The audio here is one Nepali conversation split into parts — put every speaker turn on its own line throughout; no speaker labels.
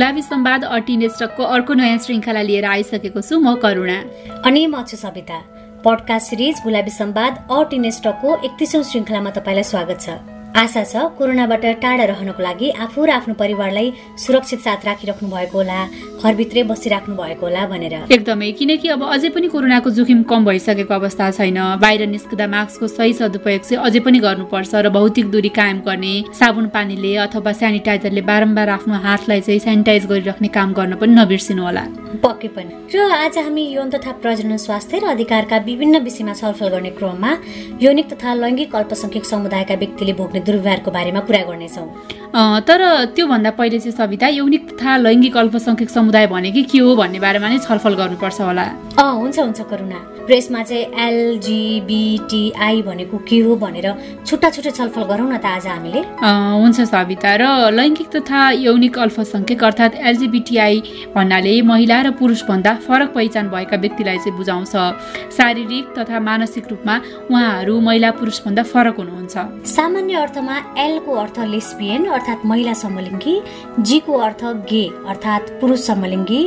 गुलाबी सम्वाद अटिनेस्टकको अर्को नयाँ श्रृङ्खला लिएर आइसकेको छु म करुणा।
अनि म छु सविता पडकास्ट सिरिज गुलाबी सम्वाद अटिनेस्टकको एकतिसौँ श्रृङ्खलामा तपाईँलाई स्वागत छ। आशा छ कोरोनाबाट टाढा रहनको लागि आफू र आफ्नो परिवारलाई सुरक्षित साथ राखिराख्नु भएको होला घरभित्रै बसिराख्नु भएको होला भनेर।
एकदमै किनकि अब अझै पनि कोरोनाको जोखिम कम भइसकेको अवस्था छैन। बाहिर निस्कँदा मास्कको सही सदुपयोग चाहिँ अझै पनि गर्नुपर्छ र भौतिक दूरी कायम गर्ने साबुन पानीले अथवा सेनिटाइजरले बारम्बार आफ्नो हातलाई चाहिँ सेनिटाइज गरिराख्ने काम गर्न पनि नबिर्सिनु होला।
पक्कै पनि। र आज हामी यौन तथा प्रजनन स्वास्थ्य र अधिकारका विभिन्न विषयमा छलफल गर्ने क्रममा यौनिक तथा लैङ्गिक अल्पसंख्यक समुदायका व्यक्तिले भोग्ने दुर्व्यवहारको बारेमा कुरा गर्नेछौँ।
तर त्योभन्दा पहिले चाहिँ सविता यौनिक तथा लैङ्गिक अल्पसङ्ख्यक समुदाय भनेकै के हो भन्ने बारेमा नै छलफल गर्नुपर्छ होला।
अँ हुन्छ हुन्छ करुणा। र यसमा चाहिँ एलजिबिटिआई भनेको के हो भनेर छुट्टा छुट्टै छलफल गरौँ न त आज हामीले।
हुन्छ सविता। र लैङ्गिक तथा यौनिक अल्पसङ्ख्यक अर्थात् एलजिबिटिआई भन्नाले महिला र पुरुषभन्दा फरक पहिचान भएका व्यक्तिलाई चाहिँ बुझाउँछ। शारीरिक तथा मानसिक रूपमा उहाँहरू महिला पुरुषभन्दा फरक हुनुहुन्छ।
सामान्य अर्थमा एलको अर्थ लेस्बियन अर्थात् महिला समलिङ्गी जीको अर्थ गे अर्थात् पुरुष समलिङ्गी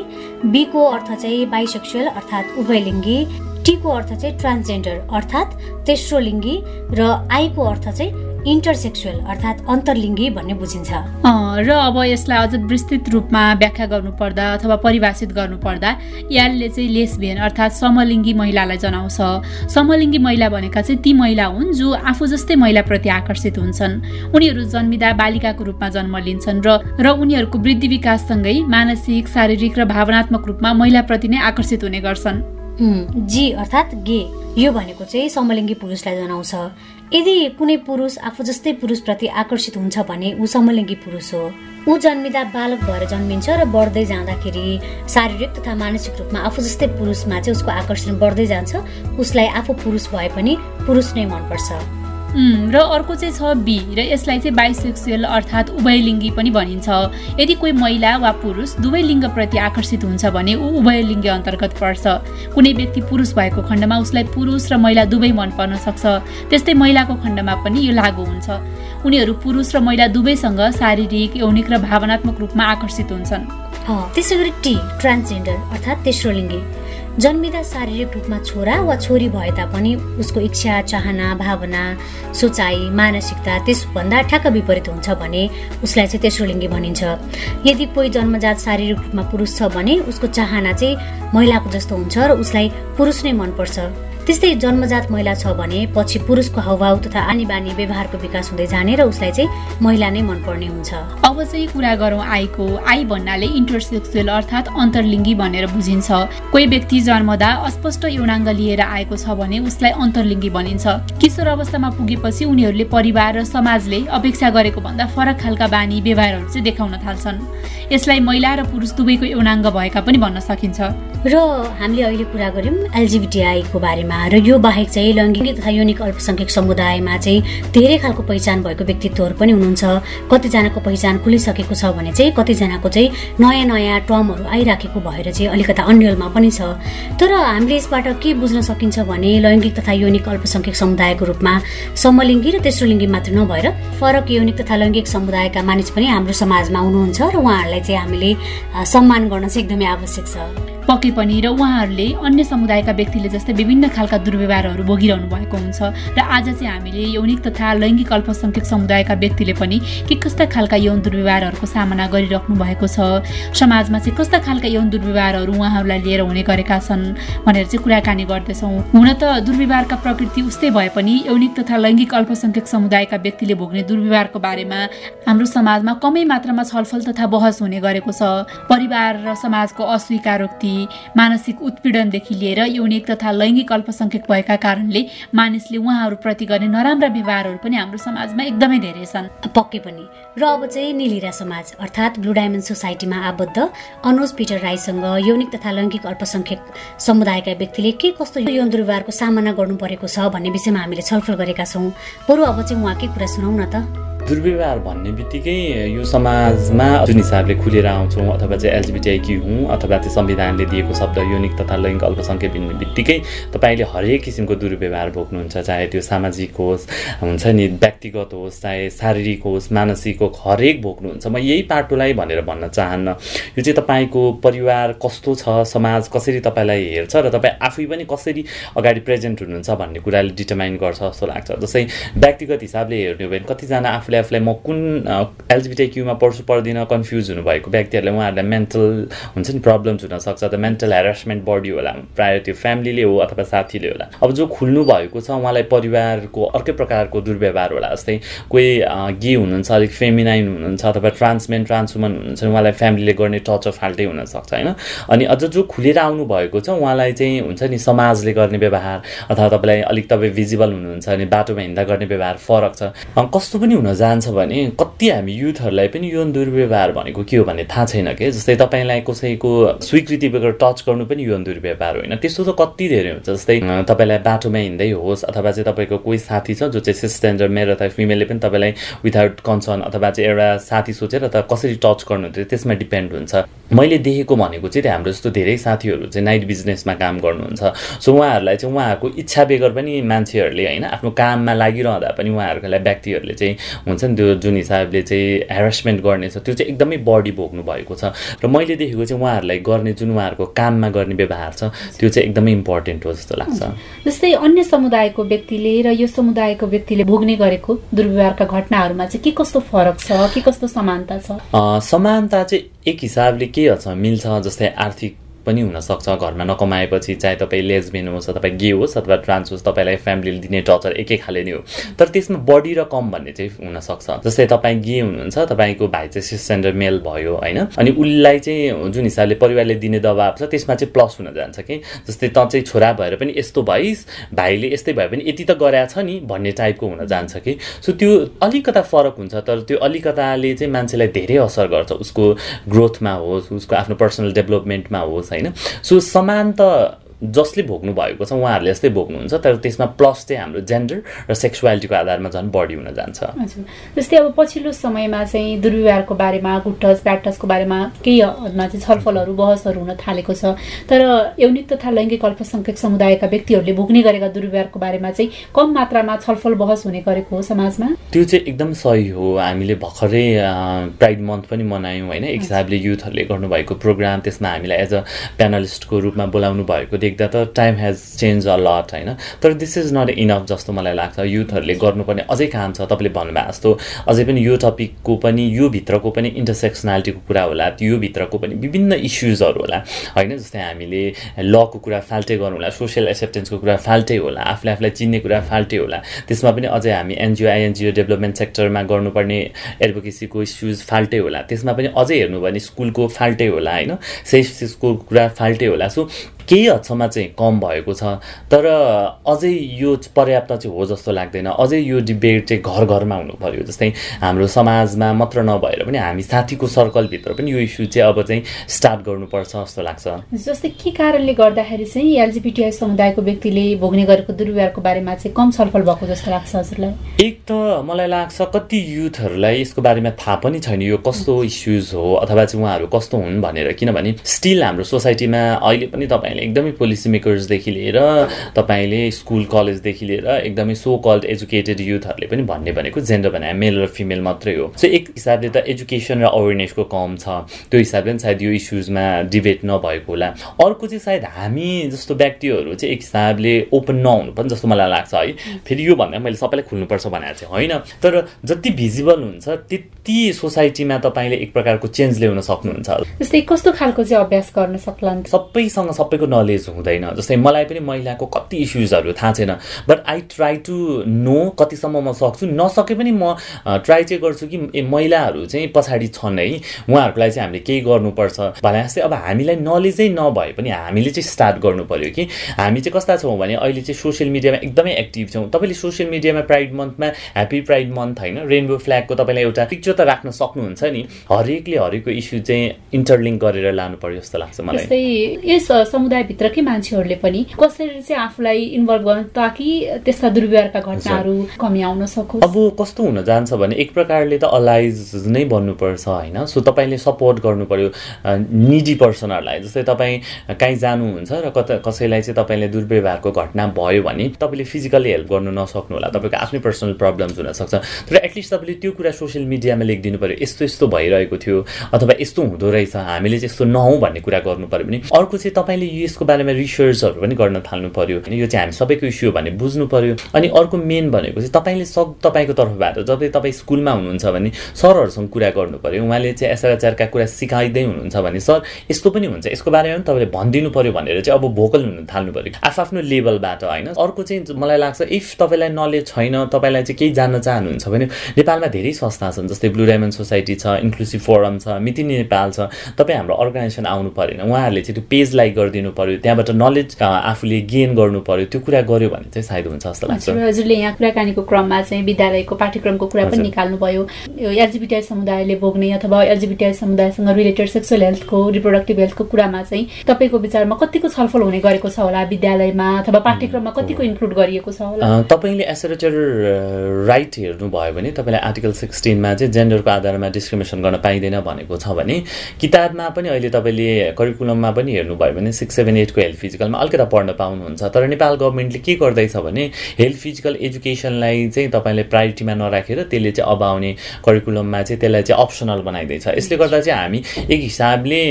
बीको अर्थ चाहिँ बाइसेक्सुअल अर्थात् उभयलिङ्गी टीको अर्थ चाहिँ ट्रान्सजेन्डर अर्थात् तेस्रो लिङ्गी र आईको अर्थ चाहिँ इन्टरसेक्सुअल अर्थात् अन्तर्लिङ्गी भन्ने बुझिन्छ।
र अब यसलाई अझ विस्तृत रूपमा व्याख्या गर्नुपर्दा अथवा परिभाषित गर्नुपर्दा यालले चाहिँ लेसबियन अर्थात् समलिङ्गी महिलालाई जनाउँछ। समलिङ्गी महिला भनेका चाहिँ ती महिला हुन् जो आफू जस्तै महिलाप्रति आकर्षित हुन्छन्। उनीहरू जन्मिँदा बालिकाको रूपमा जन्म लिन्छन् र र उनीहरूको वृद्धि विकाससँगै मानसिक शारीरिक र भावनात्मक रूपमा महिलाप्रति नै आकर्षित हुने गर्छन्।
जी अर्थात् गे। यो भनेको चाहिँ समलिङ्गी पुरुषलाई जनाउँछ। यदि कुनै पुरुष आफू जस्तै पुरुषप्रति आकर्षित हुन्छ भने ऊ समलिङ्गी पुरुष हो। ऊ जन्मिँदा बालक भएर जन्मिन्छ र बढ्दै जाँदाखेरि शारीरिक तथा मानसिक रूपमा आफू जस्तै पुरुषमा चाहिँ उसको आकर्षण बढ्दै जान्छ। उसलाई आफू पुरुष भए पनि पुरुष नै मनपर्छ।
र अर्को चाहिँ छ बी र यसलाई चाहिँ बाइसेक्सुअल अर्थात् उभयलिङ्गी पनि भनिन्छ। यदि कोही महिला वा पुरुष दुवै लिङ्गप्रति आकर्षित हुन्छ भने ऊ उभयलिङ्गी अन्तर्गत पर्छ। कुनै व्यक्ति पुरुष भएको खण्डमा उसलाई पुरुष र महिला दुवै मन पर्न सक्छ। त्यस्तै महिलाको खण्डमा पनि यो लागु हुन्छ। उनीहरू पुरुष र महिला दुवैसँग शारीरिक यौनिक र भावनात्मक रूपमा आकर्षित हुन्छन्।
त्यसै गरी टी ट्रान्सजेन्डर अर्थात् तेस्रो लिङ्गी। जन्मिँदा शारीरिक रूपमा छोरा वा छोरी भए तापनि उसको इच्छा चाहना भावना सोचाइ मानसिकता त्यसभन्दा ठ्याक्क विपरीत हुन्छ भने उसलाई चाहिँ तेस्रो लिङ्गी भनिन्छ। यदि कोही जन्मजात शारीरिक रूपमा पुरुष छ भने उसको चाहना चाहिँ महिलाको जस्तो हुन्छ र उसलाई पुरुष नै मनपर्छ। त्यस्तै जन्मजात महिला छ भने पछि पुरुषको हाउभाउ तथा आनी बानी व्यवहारको विकास हुँदै जाने र उसलाई चाहिँ महिला नै मनपर्ने हुन्छ।
अब चाहिँ कुरा गरौँ आईको। आई भन्नाले इन्टरसेक्सुअल अर्थात् अन्तर्लिङ्गी भनेर बुझिन्छ। कोही व्यक्ति जन्मदा अस्पष्ट यौनाङ्ग लिएर आएको छ भने उसलाई अन्तर्लिङ्गी भनिन्छ। किशोर अवस्थामा पुगेपछि उनीहरूले परिवार र समाजले अपेक्षा गरेको भन्दा फरक खालका बानी व्यवहारहरू चाहिँ देखाउन थाल्छन्। यसलाई महिला र पुरुष दुवैको यौनाङ्ग भएका पनि भन्न सकिन्छ।
र हामीले अहिले कुरा गऱ्यौँ एलजिबिटिआईको बारेमा र यो बाहेक चाहिँ लैङ्गिक तथा यौनिक अल्पसङ्ख्यक समुदायमा चाहिँ धेरै खालको पहिचान भएको व्यक्तित्वहरू पनि हुनुहुन्छ। कतिजनाको पहिचान खुलिसकेको छ भने चाहिँ कतिजनाको चाहिँ नयाँ नयाँ टर्महरू आइराखेको भएर चाहिँ अलिकता अन्यलमा पनि छ। तर हामीले यसबाट के बुझ्न सकिन्छ भने लैङ्गिक तथा यौनिक अल्पसङ्ख्यक समुदायको रूपमा समलिङ्गी र तेस्रो लिङ्गी मात्र नभएर फरक यौनिक तथा लैङ्गिक समुदायका मानिस पनि हाम्रो समाजमा आउनुहुन्छ र उहाँहरूलाई चाहिँ हामीले सम्मान गर्न चाहिँ एकदमै आवश्यक छ।
पक्कै पनि र उहाँहरूले अन्य समुदायका व्यक्तिले जस्तै विभिन्न खालका दुर्व्यवहारहरू भोगिरहनु भएको हुन्छ। र आज चाहिँ हामीले यौनिक तथा लैङ्गिक अल्पसङ्ख्यक समुदायका व्यक्तिले पनि के कस्ता खालका यौन दुर्व्यवहारहरूको सामना गरिराख्नु भएको छ? समाजमा चाहिँ कस्ता खालका यौन दुर्व्यवहारहरू उहाँहरूलाई लिएर हुने गरेका छन् भनेर चाहिँ कुराकानी गर्दैछौँ। हुन त दुर्व्यवहारका प्रकृति उस्तै भए पनि यौनिक तथा लैङ्गिक अल्पसङ्ख्यक समुदायका व्यक्तिले भोग्ने दुर्व्यवहारको बारेमा हाम्रो समाजमा कमै मात्रामा छलफल तथा बहस हुने गरेको छ। परिवार र समाजको अस्वीकारोक्ति मानसिक उत्पीडनदेखि लिएर यौनिक तथा लैङ्गिक अल्पसङ्ख्यक भएका कारणले मानिसले उहाँहरूप्रति गर्ने नराम्रा व्यवहारहरू पनि हाम्रो समाजमा एकदमै धेरै छन्।
पक्कै पनि। र अब चाहिँ निलिरा समाज अर्थात् ब्लु डायमन्ड सोसाइटीमा आबद्ध अनुज पिटर राईसँग यौनिक तथा लैङ्गिक अल्पसङ्ख्यक समुदायका व्यक्तिले के कस्तो यौन दुर्व्यवहारको सामना गर्नु परेको छ भन्ने विषयमा हामीले छलफल गरेका छौँ। बरु अब चाहिँ उहाँकै कुरा सुनौ न त?
दुर्व्यवहार भन्ने बित्तिकै यो समाजमा जुन हिसाबले खुलेर आउँछौँ अथवा चाहिँ एलजिबिटिआइक्यू हुँ अथवा चाहिँ संविधानले दिएको शब्द यौनिक तथा लैङ्गिक अल्पसङ्ख्यक भन्ने बित्तिकै तपाईँले हरेक किसिमको दुर्व्यवहार भोग्नुहुन्छ चाहे त्यो सामाजिक होस् हुन्छ नि व्यक्तिगत होस् चाहे शारीरिक होस् मानसिक होस् हरेक भोग्नुहुन्छ। म यही पाटोलाई भनेर भन्न चाहन्न। यो चाहिँ तपाईँको परिवार कस्तो छ समाज कसरी तपाईँलाई हेर्छ र तपाईँ आफै पनि कसरी अगाडि प्रेजेन्ट हुनुहुन्छ भन्ने कुराले डिटर्माइन गर्छ जस्तो लाग्छ। जस्तै व्यक्तिगत हिसाबले हेर्ने हो भने कतिजना आफूले आफूलाई म कुन एलजिबिटी क्युमा पढ्छु पर्दिनँ कन्फ्युज हुनुभएको व्यक्तिहरूले उहाँहरूलाई मेन्टल हुन्छ नि प्रब्लम्स हुनसक्छ त मेन्टल हेरासमेन्ट बढी होला प्रायः त्यो फ्यामिलीले हो अथवा साथीले होला। अब जो खुल्नु भएको छ उहाँलाई परिवारको अर्कै प्रकारको दुर्व्यवहार होला जस्तै कोही गे हुनुहुन्छ अलिक फेमिनाइन हुनुहुन्छ अथवा ट्रान्समेन ट्रान्सवुमन हुनुहुन्छ उहाँलाई फ्यामिलीले गर्ने टचर फाल्टै हुनसक्छ होइन? अनि अझ जो खुलेर आउनु भएको छ उहाँलाई चाहिँ हुन्छ नि समाजले गर्ने व्यवहार अथवा तपाईँलाई अलिक तपाईँ भिजिबल हुनुहुन्छ अनि बाटोमा हिँड्दा गर्ने व्यवहार फरक छ। कस्तो पनि हुन जान्छ भने कति हामी युथहरूलाई पनि यो दुर्व्यवहार भनेको के हो भन्ने थाहा छैन कि? जस्तै तपाईँलाई कसैको स्वीकृति बेगर टच गर्नु पनि यो दुर्व्यवहार होइन। त्यस्तो त कति धेरै हुन्छ जस्तै तपाईँलाई बाटोमा हिँड्दै होस् अथवा चाहिँ तपाईँको कोही साथी छ जो चाहिँ सिस्टेन्जर मेल अथवा फिमेलले पनि तपाईँलाई विदाउट कन्सर्न अथवा चाहिँ एउटा साथी सोचेर त कसरी टच गर्नु त्यसमा डिपेन्ड हुन्छ। मैले देखेको भनेको चाहिँ हाम्रो जस्तो धेरै साथीहरू चाहिँ नाइट बिजनेसमा काम गर्नुहुन्छ। सो उहाँहरूलाई चाहिँ उहाँहरूको इच्छा बेगर पनि मान्छेहरूले होइन आफ्नो काममा लागिरहँदा पनि उहाँहरूलाई व्यक्तिहरूले चाहिँ हुन्छ नि त्यो जुन हिसाबले चाहिँ हेरेसमेन्ट गर्नेछ त्यो चाहिँ एकदमै बढी भोग्नु भएको छ। र मैले देखेको चाहिँ उहाँहरूलाई गर्ने जुन उहाँहरूको काममा गर्ने व्यवहार छ त्यो चाहिँ एकदमै इम्पोर्टेन्ट हो जस्तो लाग्छ।
जस्तै अन्य समुदायको व्यक्तिले र यो समुदायको व्यक्तिले भोग्ने गरेको दुर्व्यवहारका घटनाहरूमा चाहिँ के कस्तो फरक छ के कस्तो समानता छ?
समानता चाहिँ एक हिसाबले के छ मिल्छ जस्तै आर्थिक पनि हुनसक्छ घरमा नकमाएपछि चाहे तपाईँ लेजबिन होस् अथवा गे होस् अथवा ट्रान्स होस् तपाईँलाई फ्यामिलीले दिने टर्चर एकै खाले नै हो। तर त्यसमा बढी र कम भन्ने चाहिँ हुनसक्छ। जस्तै तपाईँ गे हुनुहुन्छ तपाईँको भाइ चाहिँ सिस्टेन्डर मेल भयो होइन? अनि उसलाई चाहिँ जुन हिसाबले परिवारले दिने दबाब छ त्यसमा चाहिँ प्लस हुन जान्छ कि? जस्तै त चाहिँ छोरा भएर पनि यस्तो भइस् भाइले यस्तै भए पनि यति त गराएको छ नि भन्ने टाइपको हुन जान्छ कि? सो त्यो अलिकता फरक हुन्छ तर त्यो अलिकताले चाहिँ मान्छेलाई धेरै असर गर्छ। उसको ग्रोथमा होस् उसको आफ्नो पर्सनल डेभलपमेन्टमा होस् होइन? सो समान त जसले भोग्नु भएको छ उहाँहरूले यस्तै भोग्नुहुन्छ तर त्यसमा प्लस चाहिँ हाम्रो जेन्डर र सेक्सुवालिटीको आधारमा झन् बढी हुन जान्छ।
जस्तै अब पछिल्लो समयमा चाहिँ दुर्व्यवहारको बारेमा गुटस ब्याटसको बारेमा केही हदमा चाहिँ छलफलहरू बहसहरू हुन थालेको छ। तर यौनिक तथा लैङ्गिक अल्पसङ्ख्यक समुदायका व्यक्तिहरूले भोग्ने गरेका दुर्व्यवहारको बारेमा चाहिँ कम मात्रामा छलफल बहस हुने गरेको हो समाजमा?
त्यो चाहिँ एकदम सही हो। हामीले भर्खरै प्राइड मन्थ पनि मनायौँ होइन? एक हिसाबले युथहरूले गर्नुभएको प्रोग्राम त्यसमा हामीलाई एज अ प्यानलिस्टको रूपमा बोलाउनु भएको देख्दा त time has change a lot होइन? तर दिस इज नट इनफ जस्तो मलाई लाग्छ। युथहरूले गर्नुपर्ने अझै काम छ तपाईँले भन्नुभएको जस्तो। अझै पनि यो टपिकको पनि यो भित्रको पनि इन्टरसेक्सनालिटीको कुरा होला यो भित्रको पनि विभिन्न इस्युजहरू होला होइन? जस्तै हामीले लको कुरा फाल्टै गर्नु होला सोसियल एक्सेप्टेन्सको कुरा फाल्टै होला आफूले आफूलाई चिन्ने कुरा फाल्टै होला। त्यसमा पनि अझै हामी एनजिओ आइएनजिओ डेभलपमेन्ट सेक्टरमा गर्नुपर्ने एडभोकेसीको इस्युज फाल्टै होला। त्यसमा पनि अझै हेर्नु भने स्कुलको फाल्टै होला होइन? सेफ कुरा फाल्टै होला। सो केही हदसम्म चाहिँ कम भएको छ। तर अझै यो पर्याप्त चाहिँ हो जस्तो लाग्दैन। अझै यो डिबेट चाहिँ घर घरमा हुनु पऱ्यो जस्तै हाम्रो समाजमा मात्र नभएर पनि हामी साथीको सर्कलभित्र पनि यो इस्यु चाहिँ अब चाहिँ स्टार्ट गर्नुपर्छ जस्तो लाग्छ।
जस्तै के कारणले गर्दाखेरि चाहिँ एलजिबिटिआई समुदायको व्यक्तिले भोग्ने गरेको दुर्व्यवहारको बारेमा चाहिँ कम छलफल भएको जस्तो लाग्छ हजुरलाई?
एक त मलाई लाग्छ कति युथहरूलाई यसको बारेमा थाहा पनि छैन यो कस्तो इस्युज हो अथवा चाहिँ उहाँहरू कस्तो हुन् भनेर। किनभने स्टिल हाम्रो सोसाइटीमा अहिले पनि तपाईँ तपाईँले एकदमै पोलिसी मेकर्सदेखि लिएर तपाईँले स्कुल कलेजदेखि लिएर एकदमै सो कल्ड एजुकेटेड युथहरूले पनि भन्ने भनेको जेन्डर भने मेल र फिमेल मात्रै हो। सो एक हिसाबले त एजुकेसन र अवेरनेसको कम छ। त्यो हिसाबले पनि सायद यो इस्युजमा डिबेट नभएको होला। अर्को चाहिँ सायद हामी जस्तो व्यक्तिहरू चाहिँ एक हिसाबले ओपन नहुनु पनि जस्तो मलाई लाग्छ है। फेरि यो भन्दा मैले सबैलाई खुल्नुपर्छ भनेर चाहिँ होइन? तर जति भिजिबल हुन्छ त्यति सोसाइटीमा तपाईँले एक प्रकारको चेन्ज ल्याउन सक्नुहुन्छ।
जस्तै कस्तो खालको चाहिँ अभ्यास गर्न सक्ला
सबैसँग सबैको सबैको नलेज हुँदैन। जस्तै मलाई पनि महिलाको कति इस्युजहरू थाहा छैन। But I try to know कतिसम्म म सक्छु। नसके पनि म ट्राई चाहिँ गर्छु कि ए महिलाहरू चाहिँ पछाडि छन् है। उहाँहरूको चाहिँ हामीले केही गर्नुपर्छ। भने जस्तै अब हामीलाई नलेजै नभए पनि हामीले चाहिँ स्टार्ट गर्नु पऱ्यो कि। हामी चाहिँ कस्ता छौँ भने अहिले चाहिँ सोसियल मिडियामा एकदमै एक्टिभ छौँ। तपाईँले सोसियल मिडियामा प्राइड मन्थमा ह्याप्पी प्राइड मन्थ होइन रेनबो फ्ल्यागको तपाईँलाई एउटा पिक्चर त राख्न सक्नुहुन्छ नि हरेकले हरेकको इस्यु चाहिँ इन्टरलिङ्क गरेर लानु पर्यो जस्तो लाग्छ मलाई।
समुदायभित्रकै मान्छेहरूले पनि कसरी चाहिँ आफूलाई इन्भल्भ गर्नु ताकि त्यस्ता दुर्व्यवहारका घटनाहरू कमी आउन सकोस्।
अब कस्तो हुन जान्छ भने एक प्रकारले त अलाइज नै बन्नुपर्छ होइन। सो तपाईँले सपोर्ट गर्नु पर्यो निडी पर्सनहरूलाई। जस्तै तपाईँ काहीँ जानुहुन्छ र कता कसैलाई चाहिँ तपाईँले दुर्व्यवहारको घटना भयो भने तपाईँले फिजिकल्ली हेल्प गर्नु नसक्नु होला तपाईँको आफ्नै पर्सनल प्रब्लम्स हुनसक्छ। तर एटलिस्ट तपाईँले त्यो कुरा सोसियल मिडियामा लेखिदिनु पऱ्यो यस्तो यस्तो भइरहेको थियो अथवा यस्तो हुँदो रहेछ हामीले चाहिँ यस्तो नहौँ भन्ने कुरा गर्नु पऱ्यो भने अर्को चाहिँ तपाईँले यसको बारेमा रिसर्चहरू पनि गर्न थाल्नु पऱ्यो यो चाहिँ हामी सबैको इस्यु हो भने बुझ्नु पऱ्यो अनि अर्को मेन भनेको चाहिँ तपाईँले सक तपाईँको तर्फबाट जब तपाईँ स्कुलमा हुनुहुन्छ भने सरहरूसँग कुरा गर्नु पऱ्यो उहाँले चाहिँ एसआरएचआरका कुरा सिकाइँदै हुनुहुन्छ भने सर यस्तो पनि हुन्छ। यसको बारेमा पनि तपाईँले भनिदिनु पऱ्यो भनेर चाहिँ अब भोकल हुनु थाल्नु पऱ्यो आफ्नो लेभलबाट होइन। अर्को चाहिँ मलाई लाग्छ इफ तपाईँलाई नलेज छैन तपाईँलाई चाहिँ केही जान्न चाहनुहुन्छ भने नेपालमा धेरै संस्था छन् जस्तै ब्लु डायमन्ड सोसाइटी छ इन्क्लुसिभ फोरम छ मितिनी नेपाल छ। तपाईँ हाम्रो अर्गनाइजेसन आउनु परेन। उहाँहरूले चाहिँ त्यो पेज लाइक गरिदिनु पऱ्यो त्यहाँबाट नलेज आफूले गेन गर्नु पऱ्यो त्यो कुरा गर्यो भने चाहिँ सायद हुन्छ जस्तो लाग्छ।
हजुरले यहाँ कुराकानीको क्रममा चाहिँ विद्यालयको पाठ्यक्रमको कुरा पनि निकाल्नु भयो एलजिबिटिआई समुदायले भोग्ने अथवा एलजिबिटिआई समुदायसँग रिलेटेड सेक्सुअल हेल्थको रिप्रोडक्टिभ हेल्थको कुरामा चाहिँ तपाईँको विचारमा कतिको छलफल हुने गरेको छ होला? विद्यालयमा अथवा पाठ्यक्रममा कतिको इन्क्लुड गरिएको छ होला?
तपाईँले एसोरेटर राइट हेर्नुभयो भने तपाईँले आर्टिकल सिक्सटिनमा चाहिँ जेन्डरको आधारमा डिस्क्रिमिनेसन गर्न पाइँदैन भनेको छ भने किताबमा पनि अहिले तपाईँले करिकुलममा पनि हेर्नुभयो भने सिक्स सेभेन एटको हेल्थ फिजिकलमा अलिकति पढ्न पाउनुहुन्छ। तर नेपाल गभर्मेन्टले के गर्दैछ भने हेल्थ फिजिकल एजुकेसनलाई चाहिँ तपाईँले प्रायोरिटीमा नराखेर त्यसले चाहिँ अब आउने करिकुलममा चाहिँ त्यसलाई चाहिँ अप्सनल बनाइदिएछ यसले गर्दा चाहिँ हामी एक हिसाबले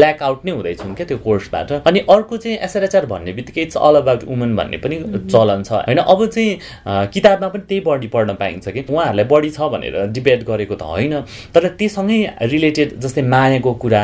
ल्याक आउट नै हुँदैछौँ क्या त्यो कोर्सबाट अनि अर्को चाहिँ एसआरएचआर भन्ने बित्तिकै इट्स अल अबाउट वुमन भन्ने पनि चलन छ। होइन अब चाहिँ किताबमा पनि त्यही बढी पढ्न पाइन्छ कि। उहाँहरूलाई बढी छ भनेर डिबेट गरेको त होइन। तर त्योसँगै रिलेटेड जस्तै मायाको कुरा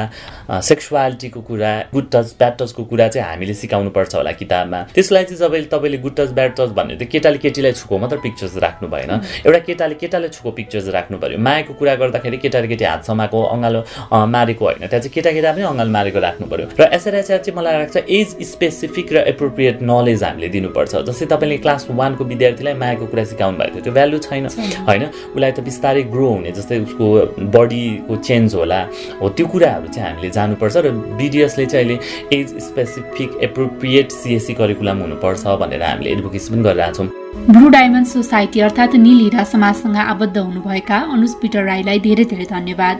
सेक्सुवालिटीको कुरा गुड टच ब्याड टचको कुरा चाहिँ हामीले सिकाउनु पर्छ होला किताबमा। त्यसलाई चाहिँ तपाईँले तपाईँले गुड टच ब्याड टच भन्ने त केटाले केटीलाई छुको मात्र पिक्चर्स राख्नु भएन। एउटा केटाले केटाले छुको पिक्चर्स राख्नु पऱ्यो मायाको कुरा गर्दाखेरि केटा र केटी हात समाएको अँगालो मारेको होइन। त्यहाँ चाहिँ केटा केटा पनि अँगालो मारेको राख्नु पऱ्यो र एसआरएचआर चाहिँ मलाई लाग्छ एज स्पेसिफिक र एप्रोप्रिएट नलेज हामीले दिनुपर्छ। जस्तै तपाईँले क्लास वानको विद्यार्थीलाई मायाको कुरा सिकाउनु भएको थियो त्यो भ्यालु छैन। होइन? उसलाई त बिस्तारै ग्रो हुने जस्तै उसको बडीको चेन्ज होला। हो त्यो कुराहरू चाहिँ हामीले जानुपर्छ। र बिडिएसले चाहिँ अहिले age specific appropriate CSE curriculum हुनुपर्छ भनेर हामीले एडभोकेसी पनि गरिरहेको छौँ।
ब्लु डायमन्ड सोसाइटी अर्थात् निल हिरा समाजसँग आबद्ध हुनुभएका अनुज पिटर राईलाई धेरै धेरै धन्यवाद।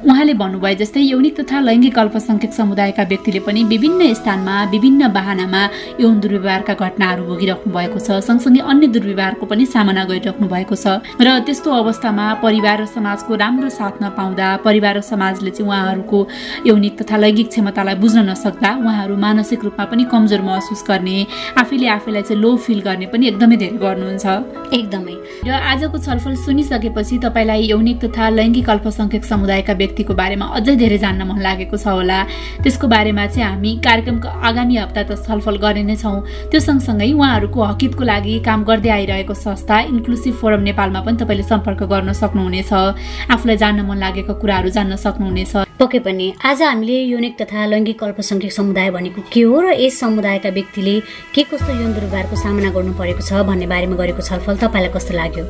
उहाँले भन्नुभयो जस्तै यौनिक तथा लैङ्गिक अल्पसङ्ख्यक समुदायका व्यक्तिले पनि विभिन्न स्थानमा विभिन्न बाहनामा यौन दुर्व्यवहारका घटनाहरू भोगिराख्नु भएको छ। सँगसँगै अन्य दुर्व्यवहारको पनि सामना गरिराख्नु भएको छ। र त्यस्तो अवस्थामा परिवार र समाजको राम्रो साथ नपाउँदा परिवार र समाजले चाहिँ उहाँहरूको यौनिक तथा लैङ्गिक क्षमतालाई बुझ्न नसक्दा उहाँहरू मानसिक रूपमा पनि कमजोर महसुस गर्ने आफैले आफैलाई चाहिँ लो फिल गर्ने पनि एकदमै धेरै गर्नुहुन्छ।
एकदमै।
र आजको छलफल सुनिसकेपछि तपाईँलाई यौनिक तथा लैङ्गिक अल्पसङ्ख्यक समुदायका व्यक्तिको बारेमा अझै धेरै जान्न मन लागेको छ होला। त्यसको बारेमा चाहिँ हामी कार्यक्रमको आगामी हप्ता त छलफल गर्ने नै छौँ। त्यो सँगसँगै उहाँहरूको हकितको लागि काम गर्दै आइरहेको संस्था इन्क्लुसिभ फोरम नेपालमा पनि तपाईँले सम्पर्क गर्न सक्नुहुनेछ। आफूलाई जान्न मन लागेको कुराहरू जान्न सक्नुहुनेछ।
पक्कै पनि आज हामीले युनिक तथा लैङ्गिक अल्पसङ्ख्यक समुदाय भनेको के हो र यस समुदायका व्यक्तिले के कस्तो यौन दुर्व्यवहारको सामना गर्नु परेको छ भन्ने बारेमा गरेको छलफल तपाईँलाई कस्तो लाग्यो?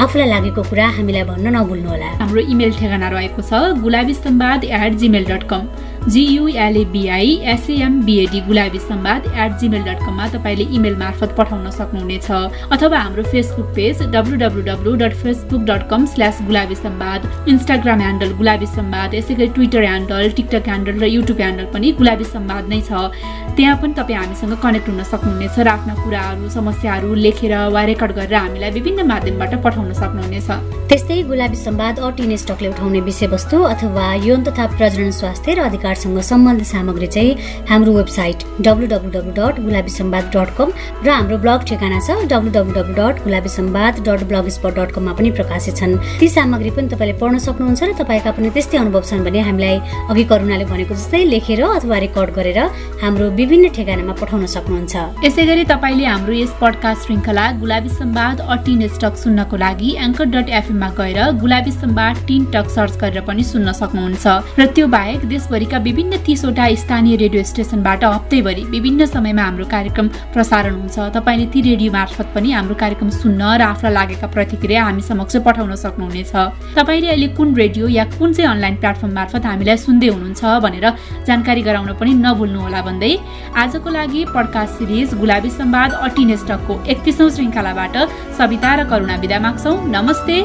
आफूलाई लागेको कुरा हामीलाई भन्न नभुल्नुहोला।
हाम्रो इमेल ठेगाना रहेको छ Gulabi Sambad at Gmail dot com G U L A B I S A M B A D Gulabi Sambad at Gmail dot कममा तपाईँले इमेल मार्फत पठाउन सक्नुहुनेछ। अथवा हाम्रो Facebook page W W W dot Facebook dot com slash Gulabi Sambad Instagram handle Gulabi Sambad यसै गरी ट्विटर ह्यान्डल टिकटक ह्यान्डल र युट्युब ह्यान्डल पनि गुलाबी सम्वाद नै छ। त्यहाँ पनि तपाईँ हामीसँग कनेक्ट हुन सक्नुहुनेछ र आफ्ना कुराहरू समस्याहरू लेखेर वा रेकर्ड गरेर हामीलाई विभिन्न माध्यमबाट पठाउन सक्नुहुनेछ।
त्यस्तै गुलाबी सम्वाद अटिने स्टकले उठाउने विषयवस्तु अथवा यौन तथा प्रजनन स्वास्थ्य र अधिकारसँग सम्बन्धित सामग्री चाहिँ हाम्रो website W W W dot Gulabi Sambad dot com र हाम्रो ब्लग ठेगाना छ W W W dot Gulabi Sambad dot blogspot dot कममा पनि प्रकाशित छन्। ती सामग्री पनि तपाईँले पढ्न सक्नुहुन्छ र तपाईँका पनि त्यस्तै अनुभव छन् भने हामीलाई अघि करुणाले भनेको जस्तै लेखेर अथवा रेकर्ड गरेर हाम्रो विभिन्न ठेगानामा पठाउन सक्नुहुन्छ।
यसै गरी तपाईँले हाम्रो यस पडकास्ट श्रृङ्खला गुलाबी सम्वाद अटिन स्टक सुन्नको लागि एङ्कर डट एफएममा गएर Gulabi Sambad teen talk search गरेर पनि सुन्न सक्नुहुन्छ। र त्यो बाहेक देशभरिका विभिन्न तिसवटा स्थानीय रेडियो स्टेसनबाट हप्तैभरि विभिन्न समयमा हाम्रो कार्यक्रम प्रसारण हुन्छ। तपाईँले ती रेडियो मार्फत पनि हाम्रो कार्यक्रम सुन्न र आफूलाई लागेका प्रतिक्रिया हामी समक्ष पठाउन सक्नुहुनेछ। तपाईँले अहिले कुन रेडियो या कुन चाहिँ अनलाइन प्लेटफर्म मार्फत हामीलाई सुन्दै हुनुहुन्छ भनेर जानकारी गराउन पनि नभुल्नुहोला भन्दै आजको लागि पडकास्ट सिरिज गुलाबी सम्वाद अटिने स्टकको एकतिसौँ श्रृङ्खलाबाट सविता र करुणा विदा माग्छौ। नमस्ते।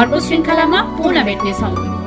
अर्को श्रृङ्खलामा पुनः भेट्नेछौँ।